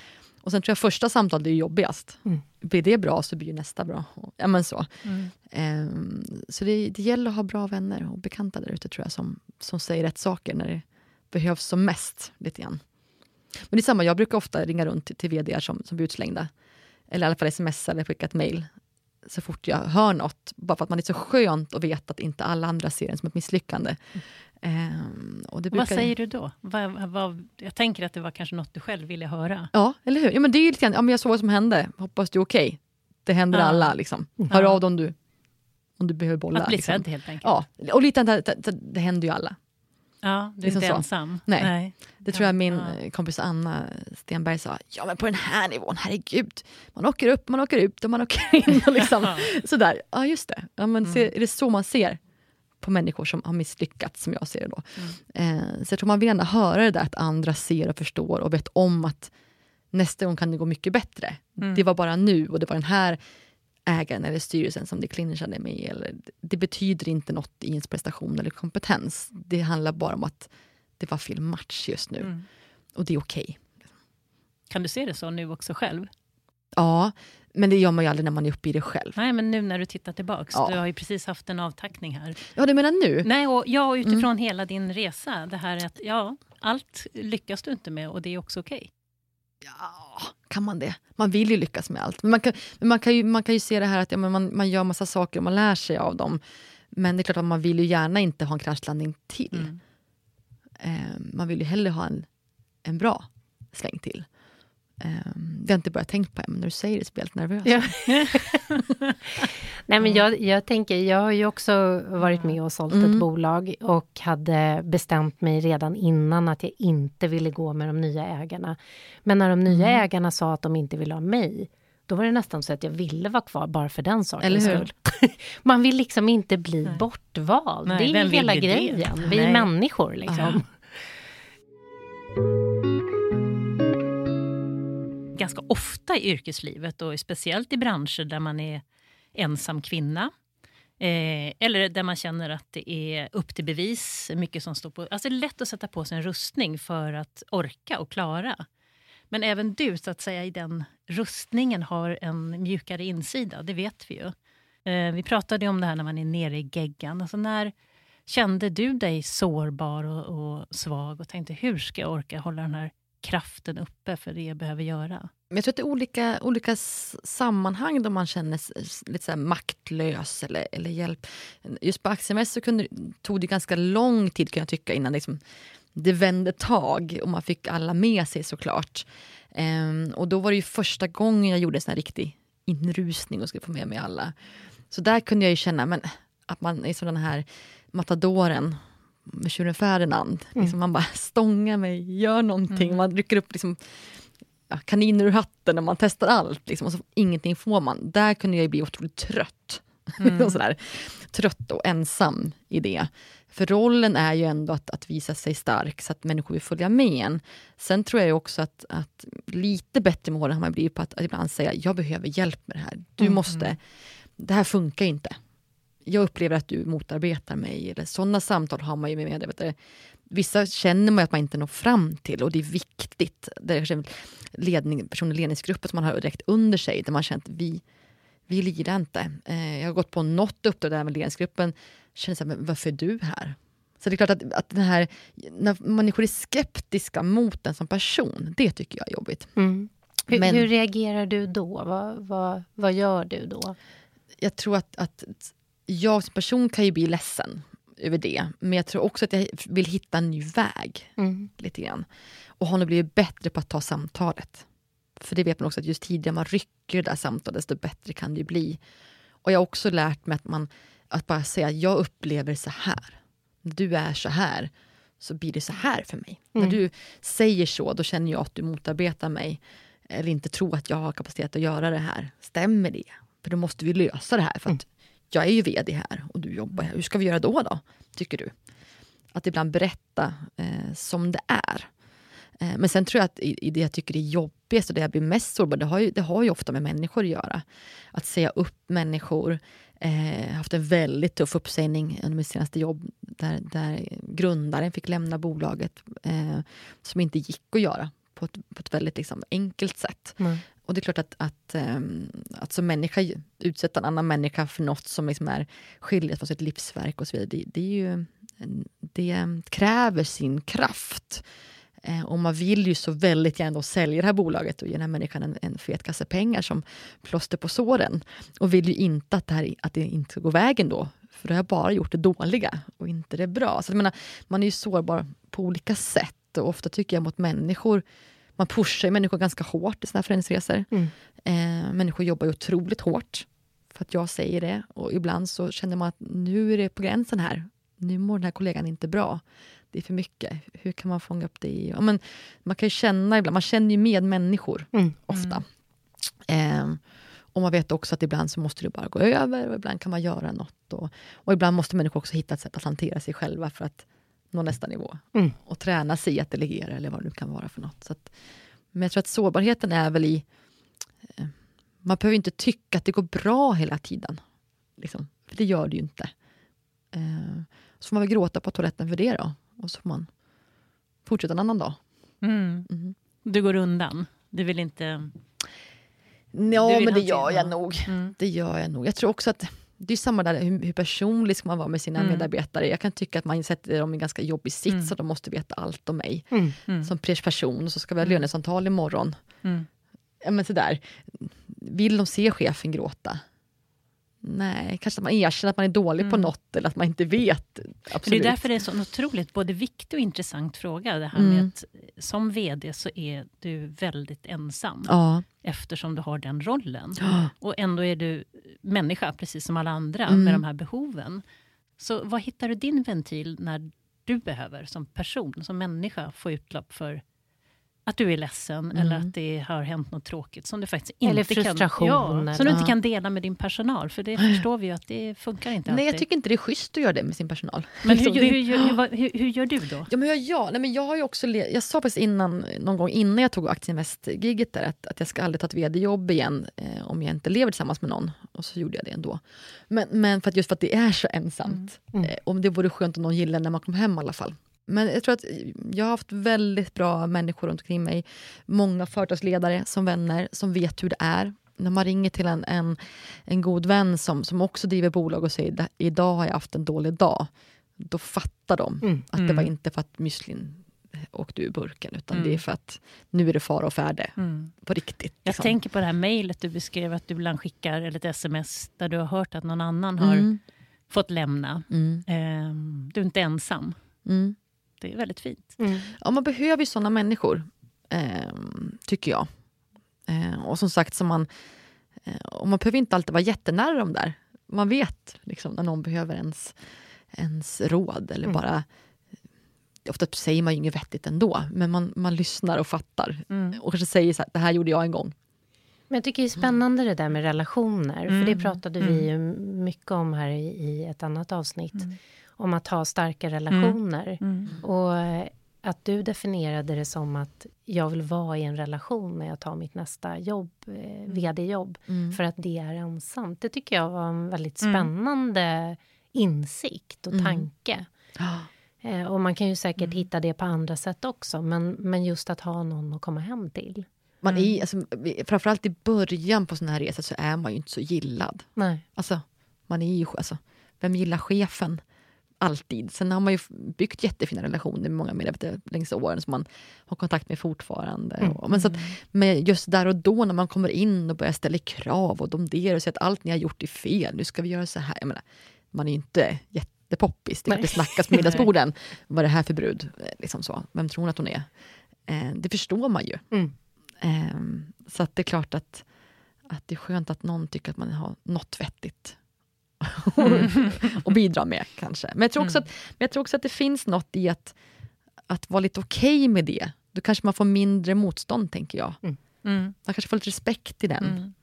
Och sen tror jag första samtalet är jobbigast. Mm. Blir det bra så blir nästa bra. Ja, men så mm. um, så det, det gäller att ha bra vänner och bekanta där ute tror jag som, som säger rätt saker när det behövs som mest. lite grann. Men det är samma, jag brukar ofta ringa runt till, till vd som, som blir utslängda. Eller i alla fall smsa eller skicka ett mail så fort jag hör något. Bara för att man är så skönt att veta att inte alla andra ser det som ett misslyckande. Mm. och det brukar... Vad säger du då? Vad, vad, jag tänker att det var kanske något du själv ville höra. Ja, eller hur? Ja, men det är lite grann, ja, men jag såg vad som hände, hoppas du är okej. Okay. Det händer ja. alla. Liksom. Hör ja. av dig om du, om du behöver bolla. Att bli liksom. sedd helt enkelt. Ja, och lite det, det, det händer ju alla. Ja, du är liksom inte så. ensam. Nej. Nej. Det tror jag min ja. kompis Anna Stenberg sa. Ja men på den här nivån, herregud. Man åker upp, man åker ut och man åker in. Och liksom, <laughs> sådär. Ja just det. Ja, men mm. ser, är det så man ser på människor som har misslyckats, som jag ser det då. Mm. Eh, så jag tror man vill gärna höra det där att andra ser och förstår och vet om att nästa gång kan det gå mycket bättre. Mm. Det var bara nu och det var den här ägaren eller styrelsen som det clinchade med. Eller, det betyder inte något i ens prestation eller kompetens. Det handlar bara om att det var fel match just nu. Mm. Och det är okej. Okay. Kan du se det så nu också själv? Ja, men det gör man ju aldrig när man är uppe i det själv. Nej, men nu när du tittar tillbaks. Ja. Du har ju precis haft en avtackning här. Ja, du menar nu? Nej, och ja, utifrån mm. hela din resa. Det här att ja, allt lyckas du inte med och det är också okej. Okay. Ja, kan man det? Man vill ju lyckas med allt. Men man kan, men man kan, ju, man kan ju se det här att ja, man, man gör massa saker och man lär sig av dem. Men det är klart att man vill ju gärna inte ha en kraschlandning till. Mm. Eh, man vill ju hellre ha en, en bra sväng till. Um, det har jag inte börjat tänka på än, men när du säger det så blir jag lite nervös. Ja. <laughs> Nej, men jag, jag tänker, jag har ju också varit med och sålt mm. ett bolag och hade bestämt mig redan innan att jag inte ville gå med de nya ägarna. Men när de nya mm. ägarna sa att de inte ville ha mig, då var det nästan så att jag ville vara kvar bara för den sakens skull. <laughs> Man vill liksom inte bli Nej. bortvald. Nej, det är hela grejen. Det? Vi är människor liksom. Ganska ofta i yrkeslivet och speciellt i branscher där man är ensam kvinna. Eh, eller där man känner att det är upp till bevis. mycket som står på... Alltså det är lätt att sätta på sig en rustning för att orka och klara. Men även du, så att säga, i den rustningen har en mjukare insida. Det vet vi ju. Eh, vi pratade om det här när man är nere i geggan. Alltså när kände du dig sårbar och, och svag och tänkte hur ska jag orka hålla den här kraften uppe för det jag behöver göra. Jag tror att det är olika, olika sammanhang då man känner sig lite så maktlös eller, eller hjälp. Just på aktiemässigt så kunde, tog det ganska lång tid kan jag tycka innan liksom, det vände tag och man fick alla med sig såklart. Um, och då var det ju första gången jag gjorde en sån här riktig inrusning och skulle få med mig alla. Så där kunde jag ju känna men, att man är som den här matadoren tjuren Ferdinand. Mm. Liksom man bara <laughs> stångar mig, gör någonting. Mm. Man rycker upp liksom, ja, kaniner ur hatten och man testar allt. Liksom, och så ingenting får man. Där kunde jag bli otroligt trött. Mm. <laughs> sådär, trött och ensam i det. För rollen är ju ändå att, att visa sig stark så att människor vill följa med en. Sen tror jag också att, att lite bättre med åren har man blivit på att, att ibland säga jag behöver hjälp med det här. Du mm. måste, det här funkar inte jag upplever att du motarbetar mig. Eller sådana samtal har man ju med medarbetare. Vissa känner man att man inte når fram till och det är viktigt. Det är kanske ledning, personer i ledningsgruppen som man har direkt under sig där man känner att vi, vi lirar inte. Eh, jag har gått på något uppdrag där med ledningsgruppen. Känner så här, men varför är du här? Så det är klart att, att den här, när människor är skeptiska mot en som person, det tycker jag är jobbigt. Mm. Hur, men, hur, reagerar du då? Vad, vad, vad gör du då? Jag tror att, att jag som person kan ju bli ledsen över det. Men jag tror också att jag vill hitta en ny väg. Mm. lite grann. Och har nog blivit bättre på att ta samtalet. För det vet man också att just tidigare man rycker det där samtalet, desto bättre kan det ju bli. Och jag har också lärt mig att, man, att bara säga, jag upplever så här. Du är så här, så blir det så här för mig. Mm. När du säger så, då känner jag att du motarbetar mig. Eller inte tror att jag har kapacitet att göra det här. Stämmer det? För då måste vi lösa det här. För att jag är ju VD här och du jobbar här. Hur ska vi göra då, då tycker du? Att ibland berätta eh, som det är. Eh, men sen tror jag att i, i det jag tycker är jobbigast och det jag blir mest sårbar, det har, ju, det har ju ofta med människor att göra. Att säga upp människor. Eh, haft en väldigt tuff uppsägning under mitt senaste jobb där, där grundaren fick lämna bolaget eh, som inte gick att göra på ett, på ett väldigt liksom, enkelt sätt. Mm. Och det är klart att, att, um, att som människa utsätta en annan människa för något som liksom är skiljet från sitt livsverk och så vidare, det, det, är ju, det kräver sin kraft. Eh, och man vill ju så väldigt gärna sälja det här bolaget och ge den här människan en, en fet kasse pengar som plåster på såren. Och vill ju inte att det, här, att det inte ska gå vägen då, för då har jag bara gjort det dåliga och inte det bra. Så jag menar, man är ju sårbar på olika sätt och ofta tycker jag mot människor man pushar människor ganska hårt i sina föreningsresor. Mm. Eh, människor jobbar ju otroligt hårt för att jag säger det. Och ibland så känner man att nu är det på gränsen här. Nu mår den här kollegan inte bra. Det är för mycket. Hur kan man fånga upp det? I, ja, men man kan ju känna ibland, man känner ju med människor mm. ofta. Eh, och man vet också att ibland så måste det bara gå över och ibland kan man göra något. Och, och ibland måste människor också hitta ett sätt att hantera sig själva för att nå nästa nivå. Mm. Och träna sig att delegera eller vad det nu kan vara för något. Så att, men jag tror att sårbarheten är väl i... Eh, man behöver inte tycka att det går bra hela tiden. Liksom, för det gör det ju inte. Eh, så får man väl gråta på toaletten för det då. Och så får man fortsätta en annan dag. Mm. Mm. Du går undan? Du vill inte... Ja, men det gör jag nog. Mm. Det gör jag nog. Jag tror också att det är samma där, hur, hur personlig ska man vara med sina mm. medarbetare? Jag kan tycka att man sätter dem i en ganska jobbig sits, mm. så de måste veta allt om mig. Mm. mm. Som person, och så ska vi ha mm. lönesamtal imorgon. Mm. Ja, men sådär. Vill de se chefen gråta? Nej, kanske att man erkänner att man är dålig mm. på något eller att man inte vet. Absolut. Det är därför det är så otroligt både viktig och intressant fråga. Det här mm. med att som VD så är du väldigt ensam. Ja. Eftersom du har den rollen. Ja. Och ändå är du människa, precis som alla andra, mm. med de här behoven. Så vad hittar du din ventil när du behöver som person, som människa, få utlopp för att du är ledsen mm. eller att det har hänt något tråkigt som du faktiskt inte eller frustration, kan, ja, som du inte kan dela med din personal. För det förstår vi ju att det funkar inte Nej, alltid. jag tycker inte det är schysst att göra det med sin personal. Men hur, hur, hur, hur, hur gör du då? Ja, men jag, ja, nej, men jag har ju också jag sa faktiskt innan, någon gång innan jag tog Aktieinvest-giget där att, att jag ska aldrig ta ett vd-jobb igen eh, om jag inte lever tillsammans med någon. Och så gjorde jag det ändå. Men, men för att just för att det är så ensamt. Mm. Mm. Eh, och det vore skönt om någon gillade när man kom hem i alla fall. Men jag tror att jag har haft väldigt bra människor runt omkring mig. Många företagsledare som vänner som vet hur det är. När man ringer till en, en, en god vän som, som också driver bolag och säger idag har jag haft en dålig dag. Då fattar de mm. att det var mm. inte för att müslin åkte ur burken, utan mm. det är för att nu är det fara och färde. Mm. På riktigt. Jag liksom. tänker på det här mejlet du beskrev, att du ibland skickar eller ett sms där du har hört att någon annan har mm. fått lämna. Eh, du är inte ensam. Det är väldigt fint. Mm. Ja, man behöver ju såna människor, eh, tycker jag. Eh, och som sagt, så man, eh, och man behöver inte alltid vara jättenära dem där. Man vet liksom, när någon behöver ens, ens råd eller mm. bara Ofta säger man ju inget vettigt ändå, men man, man lyssnar och fattar. Mm. Och kanske säger så här, det här gjorde jag en gång. Men jag tycker det är spännande det där med relationer, för det mm. pratade vi ju mm. mycket om här i, i ett annat avsnitt. Mm om att ha starka relationer. Mm. Mm. Och att du definierade det som att jag vill vara i en relation när jag tar mitt nästa jobb, eh, mm. vd-jobb, mm. för att det är ensamt. Det tycker jag var en väldigt mm. spännande insikt och tanke. Eh, och man kan ju säkert hitta det på andra sätt också, men, men just att ha någon att komma hem till. Man är, alltså, framförallt i början på såna här resor så är man ju inte så gillad. Nej. Alltså, man är ju, alltså, vem gillar chefen? Alltid. Sen har man ju byggt jättefina relationer med många medarbetare längs åren som man har kontakt med fortfarande. Mm. Men så att, men just där och då när man kommer in och börjar ställa krav och domderar och säger att allt ni har gjort är fel, nu ska vi göra så här. Jag menar, man är ju inte jättepoppis, det, det snackas på middagsborden. <laughs> Vad är det här för brud? Liksom så. Vem tror hon att hon är? Eh, det förstår man ju. Mm. Eh, så att det är klart att, att det är skönt att någon tycker att man har något vettigt <laughs> och bidra med kanske. Men jag, tror också mm. att, men jag tror också att det finns något i att, att vara lite okej okay med det. Då kanske man får mindre motstånd, tänker jag. Mm. Mm. Man kanske får lite respekt i den.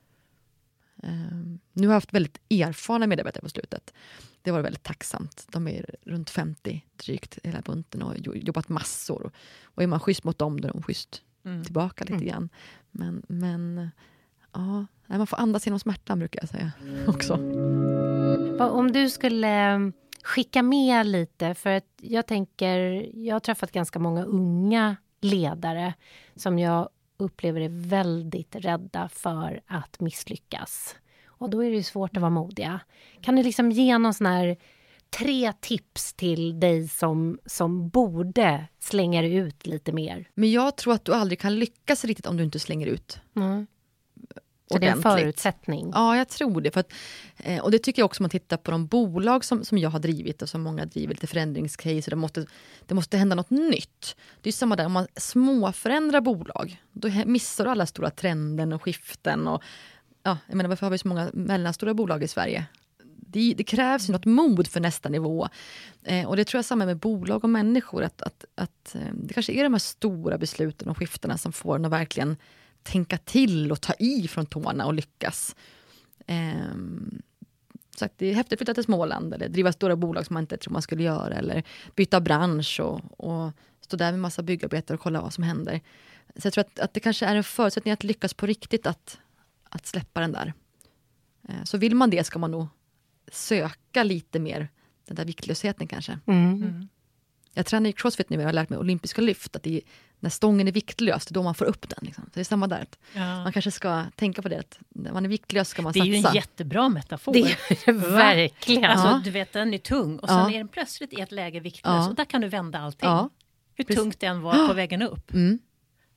Um, nu har jag haft väldigt erfarna medarbetare på slutet. Det var väldigt tacksamt. De är runt 50 drygt, hela bunten, och jobbat massor. Och, och är man schysst mot dem, då är de schysst mm. tillbaka lite mm. grann. Men, men ja, man får andas genom smärtan, brukar jag säga också. Om du skulle skicka med lite, för att jag tänker, jag har träffat ganska många unga ledare som jag upplever är väldigt rädda för att misslyckas. Och då är det svårt att vara modiga. Kan du liksom ge någon sån här tre tips till dig som, som borde slänga ut lite mer? Men jag tror att du aldrig kan lyckas riktigt om du inte slänger ut. Mm. Så det är en förutsättning? Ja, jag tror det. För att, eh, och det tycker jag också om man tittar på de bolag som, som jag har drivit och som många driver, lite förändringscase. Det måste, det måste hända något nytt. Det är samma där, om man småförändrar bolag, då missar du alla stora trenden och skiften. Och, ja, jag menar, varför har vi så många mellanstora bolag i Sverige? Det, det krävs ju något mod för nästa nivå. Eh, och det tror jag är samma med bolag och människor. Att, att, att, eh, det kanske är de här stora besluten och skiftena som får en att verkligen tänka till och ta i från tårna och lyckas. Um, så det är häftigt att flytta till Småland eller driva stora bolag som man inte tror man skulle göra eller byta bransch och, och stå där med massa byggarbetare och kolla vad som händer. Så jag tror att, att det kanske är en förutsättning att lyckas på riktigt att, att släppa den där. Uh, så vill man det ska man nog söka lite mer den där viktlösheten kanske. Mm. Mm. Jag tränar i crossfit nu och har lärt mig olympiska lyft. Att det är, när stången är viktlös, det är då man får upp den. Liksom. Så det är samma där. Ja. Man kanske ska tänka på det, att när man är viktlös ska man satsa. Det är ju en jättebra metafor. Det är <laughs> verkligen. Alltså, ja. Du vet, den är tung och sen ja. är den plötsligt i ett läge viktlös och där kan du vända allting. Hur Precis. tungt den var på <gasps> vägen upp. Mm.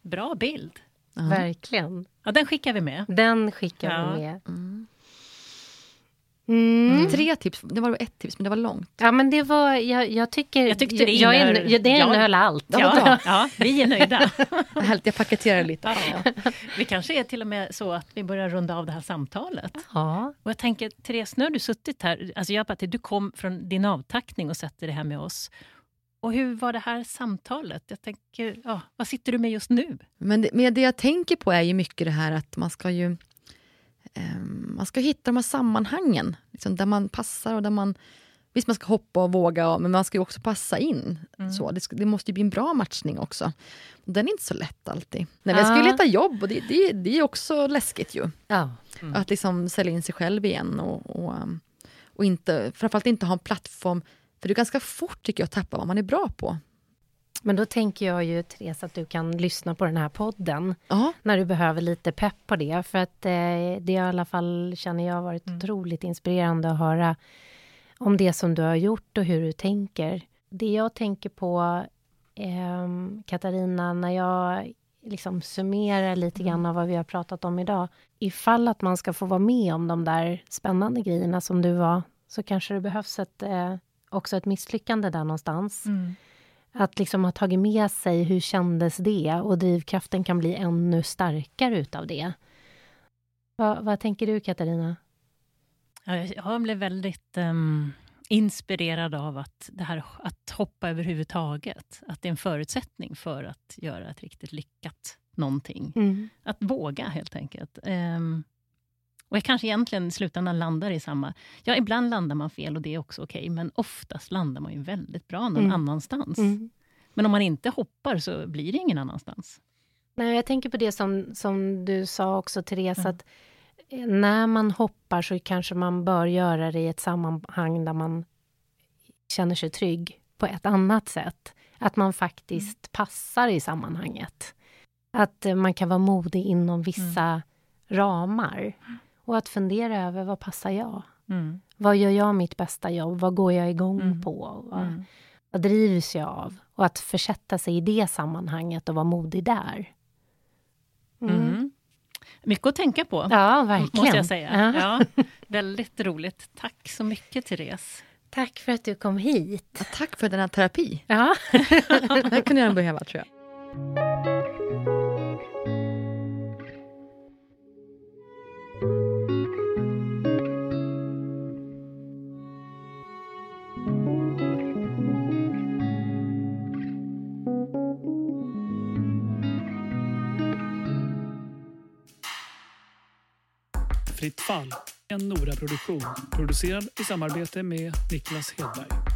Bra bild. Verkligen. Ja, den skickar vi med. Den skickar vi med. Mm. Mm. mm. Tre tips, det var ett tips men det var långt. Ja men det var, jag, jag tycker... Jag tyckte det innehöll, jag, jag, det innehöll ja, allt. Ja, ja, vi är nöjda. <laughs> jag paketerar lite. Ja. Vi kanske är till och med så att vi börjar runda av det här samtalet. Ja. Och jag tänker, Therese, nu har du suttit här, alltså jag bara, du kom från din avtackning och sätter det här med oss. Och hur var det här samtalet? Jag tänker, ja, vad sitter du med just nu? Men det, men det jag tänker på är ju mycket det här att man ska ju Ehm, man ska hitta de här sammanhangen, liksom, där man passar och där man... Visst, man ska hoppa och våga, men man ska också passa in. Mm. Så, det, det, måste bli en bra matchning också. Den är inte så lätt alltid. Nej, ah. Jag ska leta jobb och det, det, det är också läskigt ju. Ah. Mm. Att liksom sälja in sig själv igen och, och, och inte, framförallt inte ha en plattform. För det är ganska fort tycker jag att tappa vad man är bra på. Men då tänker jag ju, Therese, att du kan lyssna på den här podden Aha. när du behöver lite pepp på det. För att eh, det i alla fall känner jag varit mm. otroligt inspirerande att höra om det som du har gjort och hur du tänker. Det jag tänker på, eh, Katarina, när jag liksom summerar lite grann av vad vi har pratat om idag. Ifall att man ska få vara med om de där spännande grejerna som du var, så kanske det behövs ett, eh, också ett misslyckande där någonstans. Mm. Att liksom ha tagit med sig hur kändes det och drivkraften kan bli ännu starkare utav det. Va, vad tänker du, Katarina? Jag blev väldigt um, inspirerad av att det här att hoppa överhuvudtaget, att det är en förutsättning för att göra ett riktigt lyckat någonting. Mm. Att våga, helt enkelt. Um, och jag kanske egentligen i slutändan landar i samma... Ja, ibland landar man fel och det är också okej, okay, men oftast landar man ju väldigt bra någon mm. annanstans. Mm. Men om man inte hoppar så blir det ingen annanstans. Nej, jag tänker på det som, som du sa också, Therese, mm. att eh, när man hoppar så kanske man bör göra det i ett sammanhang där man känner sig trygg på ett annat sätt. Att man faktiskt mm. passar i sammanhanget. Att eh, man kan vara modig inom vissa mm. ramar. Och att fundera över vad passar jag? Mm. Vad gör jag mitt bästa jobb? Vad går jag igång mm. på? Vad, mm. vad drivs jag av? Och att försätta sig i det sammanhanget och vara modig där. Mm. mm. Mycket att tänka på, ja, verkligen. måste jag säga. Ja. ja. väldigt roligt. Tack så mycket, Therese. Tack för att du kom hit. Ja, tack för den här terapi. Ja. <laughs> det kunde jag behöva, tror jag. Ditt fall, en Nora-produktion producerad i samarbete med Niklas Hedberg.